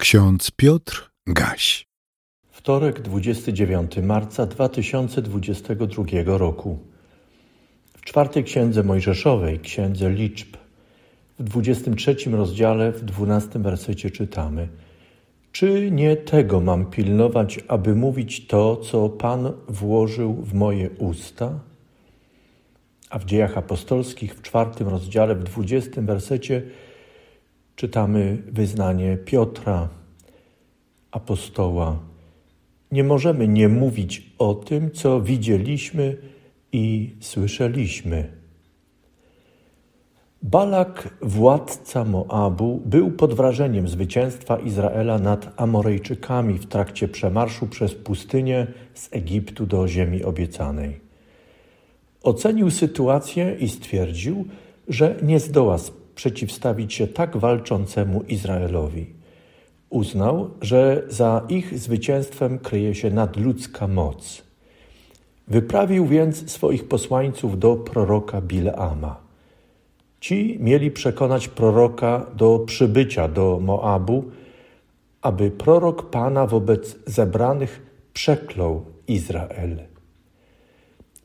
Ksiądz Piotr Gaś. Wtorek, 29 marca 2022 roku. W czwartej księdze Mojżeszowej, księdze liczb, w 23 rozdziale, w 12 wersecie czytamy: Czy nie tego mam pilnować, aby mówić to, co Pan włożył w moje usta? A w dziejach apostolskich, w czwartym rozdziale, w 20 wersecie, czytamy wyznanie Piotra, apostoła. Nie możemy nie mówić o tym, co widzieliśmy i słyszeliśmy. Balak, władca Moabu, był pod wrażeniem zwycięstwa Izraela nad Amorejczykami w trakcie przemarszu przez pustynię z Egiptu do ziemi obiecanej. Ocenił sytuację i stwierdził, że nie zdoła przeciwstawić się tak walczącemu Izraelowi. Uznał, że za ich zwycięstwem kryje się nadludzka moc. Wyprawił więc swoich posłańców do proroka Bileama. Ci mieli przekonać proroka do przybycia do Moabu, aby prorok Pana wobec zebranych przeklął Izrael.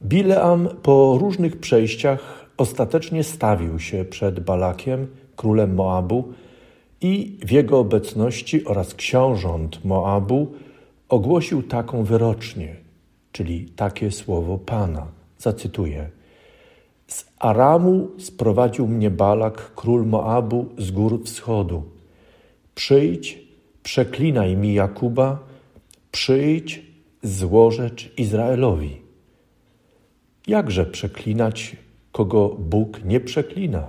Bileam po różnych przejściach ostatecznie stawił się przed Balakiem, królem Moabu, i w jego obecności oraz książąt Moabu ogłosił taką wyrocznię, czyli takie słowo Pana. Zacytuję. Z Aramu sprowadził mnie Balak, król Moabu, z gór wschodu. Przyjdź, przeklinaj mi Jakuba, przyjdź, złożecz Izraelowi. Jakże przeklinać kogo Bóg nie przeklina.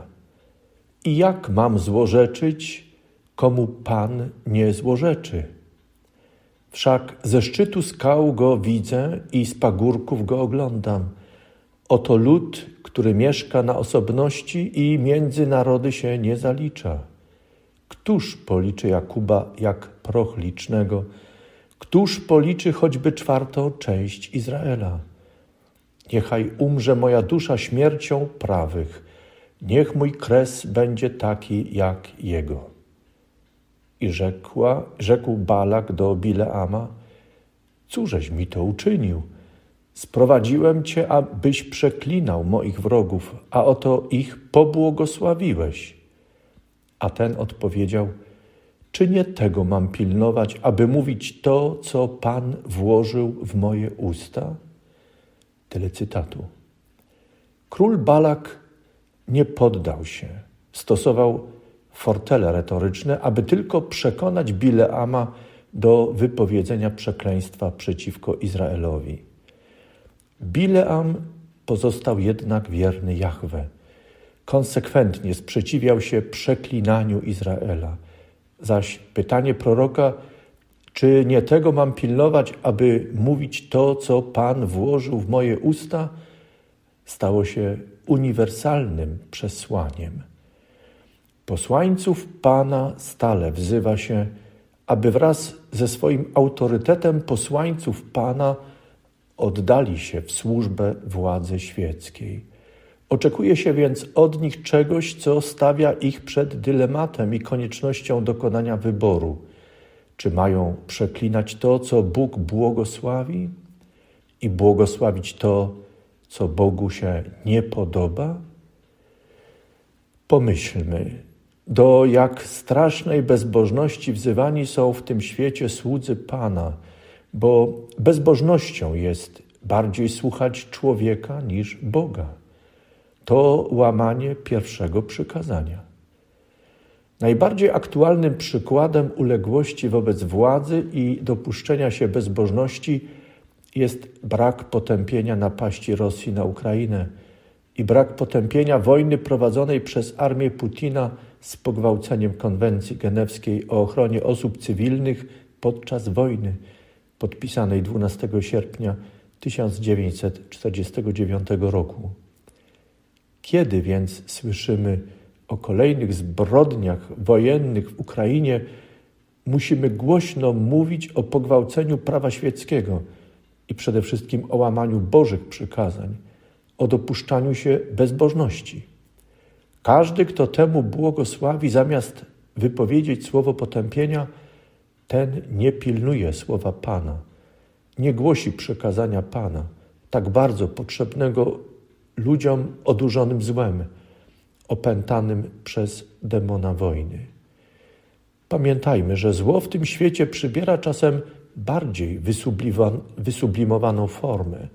I jak mam złorzeczyć, komu Pan nie złorzeczy? Wszak ze szczytu skał go widzę i z pagórków go oglądam. Oto lud, który mieszka na osobności i między narody się nie zalicza. Któż policzy Jakuba jak proch licznego? Któż policzy choćby czwartą część Izraela? Niechaj umrze moja dusza śmiercią prawych, niech mój kres będzie taki jak jego. I rzekła, rzekł Balak do Bileama, cóżeś mi to uczynił? Sprowadziłem cię, abyś przeklinał moich wrogów, a oto ich pobłogosławiłeś. A ten odpowiedział, czy nie tego mam pilnować, aby mówić to, co Pan włożył w moje usta? Tyle cytatu. Król Balak nie poddał się. Stosował fortele retoryczne, aby tylko przekonać Bileama do wypowiedzenia przekleństwa przeciwko Izraelowi. Bileam pozostał jednak wierny Jahwe. Konsekwentnie sprzeciwiał się przeklinaniu Izraela. Zaś pytanie proroka czy nie tego mam pilnować, aby mówić to, co Pan włożył w moje usta? Stało się uniwersalnym przesłaniem. Posłańców Pana stale wzywa się, aby wraz ze swoim autorytetem posłańców Pana oddali się w służbę władzy świeckiej. Oczekuje się więc od nich czegoś, co stawia ich przed dylematem i koniecznością dokonania wyboru czy mają przeklinać to, co Bóg błogosławi i błogosławić to, co Bogu się nie podoba? Pomyślmy, do jak strasznej bezbożności wzywani są w tym świecie słudzy Pana, bo bezbożnością jest bardziej słuchać człowieka niż Boga. To łamanie pierwszego przykazania. Najbardziej aktualnym przykładem uległości wobec władzy i dopuszczenia się bezbożności jest brak potępienia napaści Rosji na Ukrainę i brak potępienia wojny prowadzonej przez armię Putina z pogwałceniem konwencji genewskiej o ochronie osób cywilnych podczas wojny, podpisanej 12 sierpnia 1949 roku. Kiedy więc słyszymy, o kolejnych zbrodniach wojennych w Ukrainie, musimy głośno mówić o pogwałceniu prawa świeckiego i przede wszystkim o łamaniu Bożych przykazań, o dopuszczaniu się bezbożności. Każdy, kto temu błogosławi, zamiast wypowiedzieć słowo potępienia, ten nie pilnuje słowa Pana, nie głosi przekazania Pana, tak bardzo potrzebnego ludziom odurzonym złem, opętanym przez demona wojny. Pamiętajmy, że zło w tym świecie przybiera czasem bardziej wysublimowaną formę.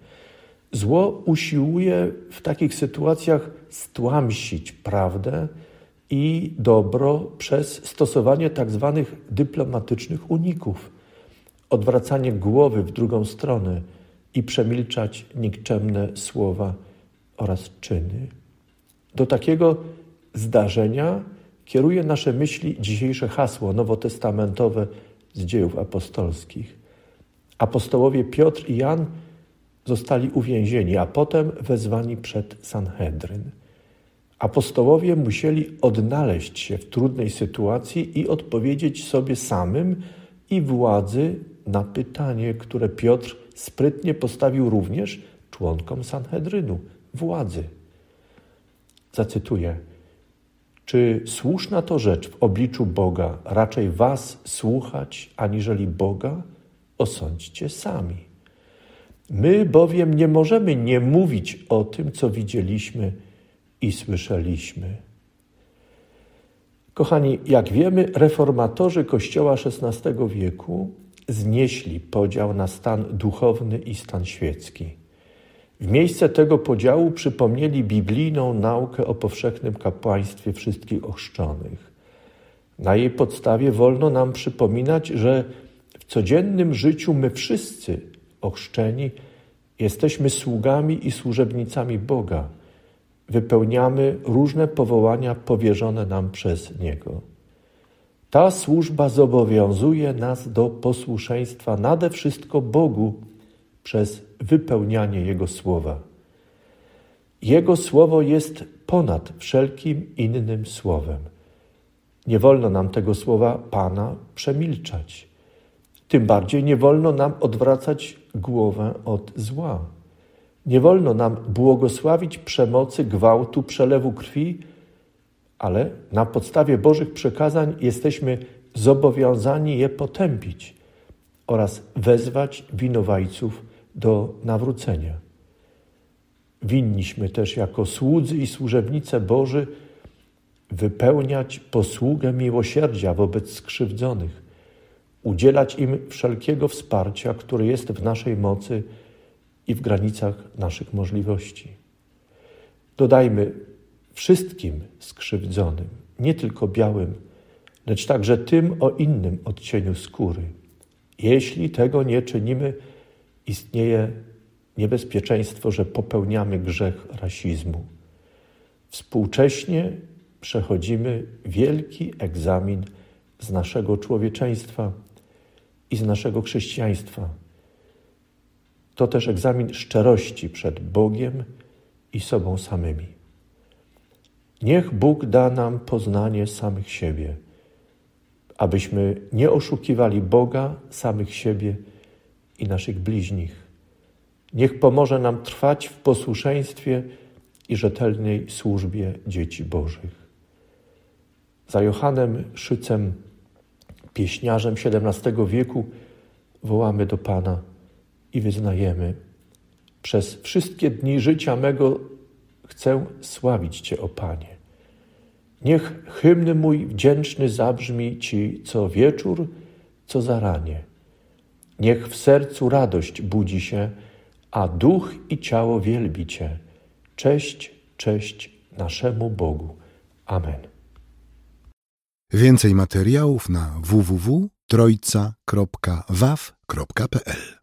Zło usiłuje w takich sytuacjach stłamsić prawdę i dobro przez stosowanie tak zwanych dyplomatycznych uników, odwracanie głowy w drugą stronę i przemilczać nikczemne słowa oraz czyny. Do takiego zdarzenia kieruje nasze myśli dzisiejsze hasło nowotestamentowe z dziejów apostolskich. Apostołowie Piotr i Jan zostali uwięzieni, a potem wezwani przed Sanhedryn. Apostołowie musieli odnaleźć się w trudnej sytuacji i odpowiedzieć sobie samym i władzy na pytanie, które Piotr sprytnie postawił również członkom Sanhedrynu władzy. Zacytuję: Czy słuszna to rzecz w obliczu Boga raczej Was słuchać, aniżeli Boga? Osądźcie sami. My bowiem nie możemy nie mówić o tym, co widzieliśmy i słyszeliśmy. Kochani, jak wiemy, reformatorzy Kościoła XVI wieku znieśli podział na stan duchowny i stan świecki. W miejsce tego podziału przypomnieli biblijną naukę o powszechnym kapłaństwie wszystkich ochrzczonych. Na jej podstawie wolno nam przypominać, że w codziennym życiu my wszyscy ochrzczeni jesteśmy sługami i służebnicami Boga. Wypełniamy różne powołania powierzone nam przez Niego. Ta służba zobowiązuje nas do posłuszeństwa nade wszystko Bogu przez wypełnianie Jego słowa. Jego słowo jest ponad wszelkim innym słowem. Nie wolno nam tego słowa Pana przemilczać. Tym bardziej nie wolno nam odwracać głowę od zła. Nie wolno nam błogosławić przemocy, gwałtu, przelewu krwi, ale na podstawie Bożych przekazań jesteśmy zobowiązani je potępić oraz wezwać winowajców do nawrócenia. Winniśmy też jako słudzy i służebnice Boży wypełniać posługę miłosierdzia wobec skrzywdzonych, udzielać im wszelkiego wsparcia, które jest w naszej mocy i w granicach naszych możliwości. Dodajmy wszystkim skrzywdzonym, nie tylko białym, lecz także tym o innym odcieniu skóry. Jeśli tego nie czynimy, istnieje niebezpieczeństwo, że popełniamy grzech rasizmu. Współcześnie przechodzimy wielki egzamin z naszego człowieczeństwa i z naszego chrześcijaństwa. To też egzamin szczerości przed Bogiem i sobą samymi. Niech Bóg da nam poznanie samych siebie, abyśmy nie oszukiwali Boga, samych siebie i naszych bliźnich. Niech pomoże nam trwać w posłuszeństwie i rzetelnej służbie dzieci Bożych. Za Johannem Szycem, pieśniarzem XVII wieku, wołamy do Pana i wyznajemy: Przez wszystkie dni życia mego chcę sławić Cię, o Panie. Niech hymn mój wdzięczny zabrzmi Ci co wieczór, co zaranie. Niech w sercu radość budzi się, a duch i ciało wielbi Cię. Cześć, cześć naszemu Bogu. Amen. Więcej materiałów na www.trojca.waw.pl